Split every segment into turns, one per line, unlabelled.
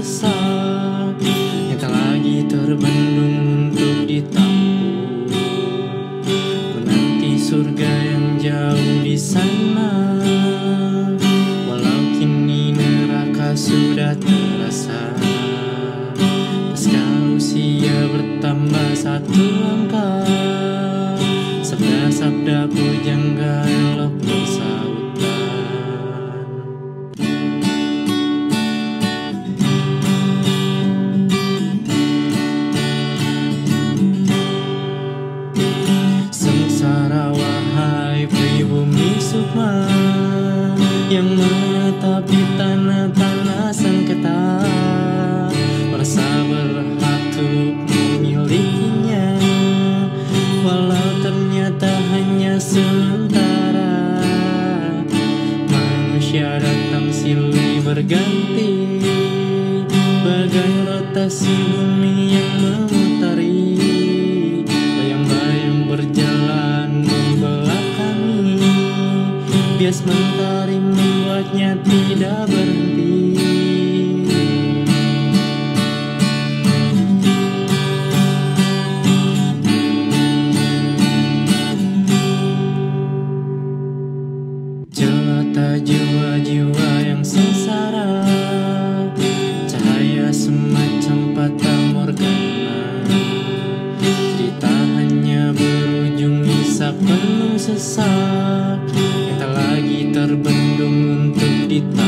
sesak Yang lagi terbendung untuk ditampu Ku nanti surga yang jauh di sana. Walau kini neraka sudah terasa. Pasca usia bertambah satu angka Sabda-sabda di tanah-tanah sengketa. Merasa berhak untuk memilikinya Walau ternyata hanya sementara. Manusia datang silih berganti Bagai rotasi bumi Bias mentari membuatnya tidak berhenti. Jelata jiwa-jiwa yang sengsara Cahaya semacam fata morgana Cerita hanya berujung hisap penuh sesak terbendung untuk ditampu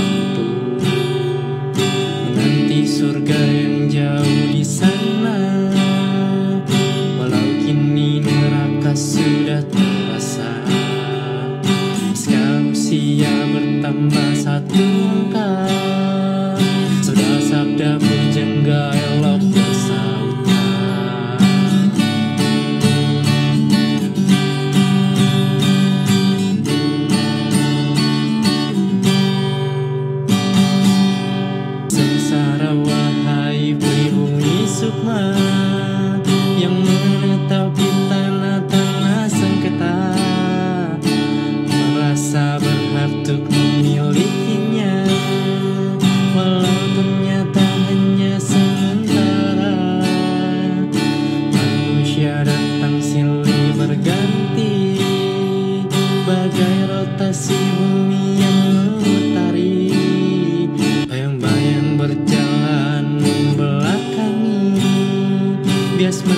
весь мир.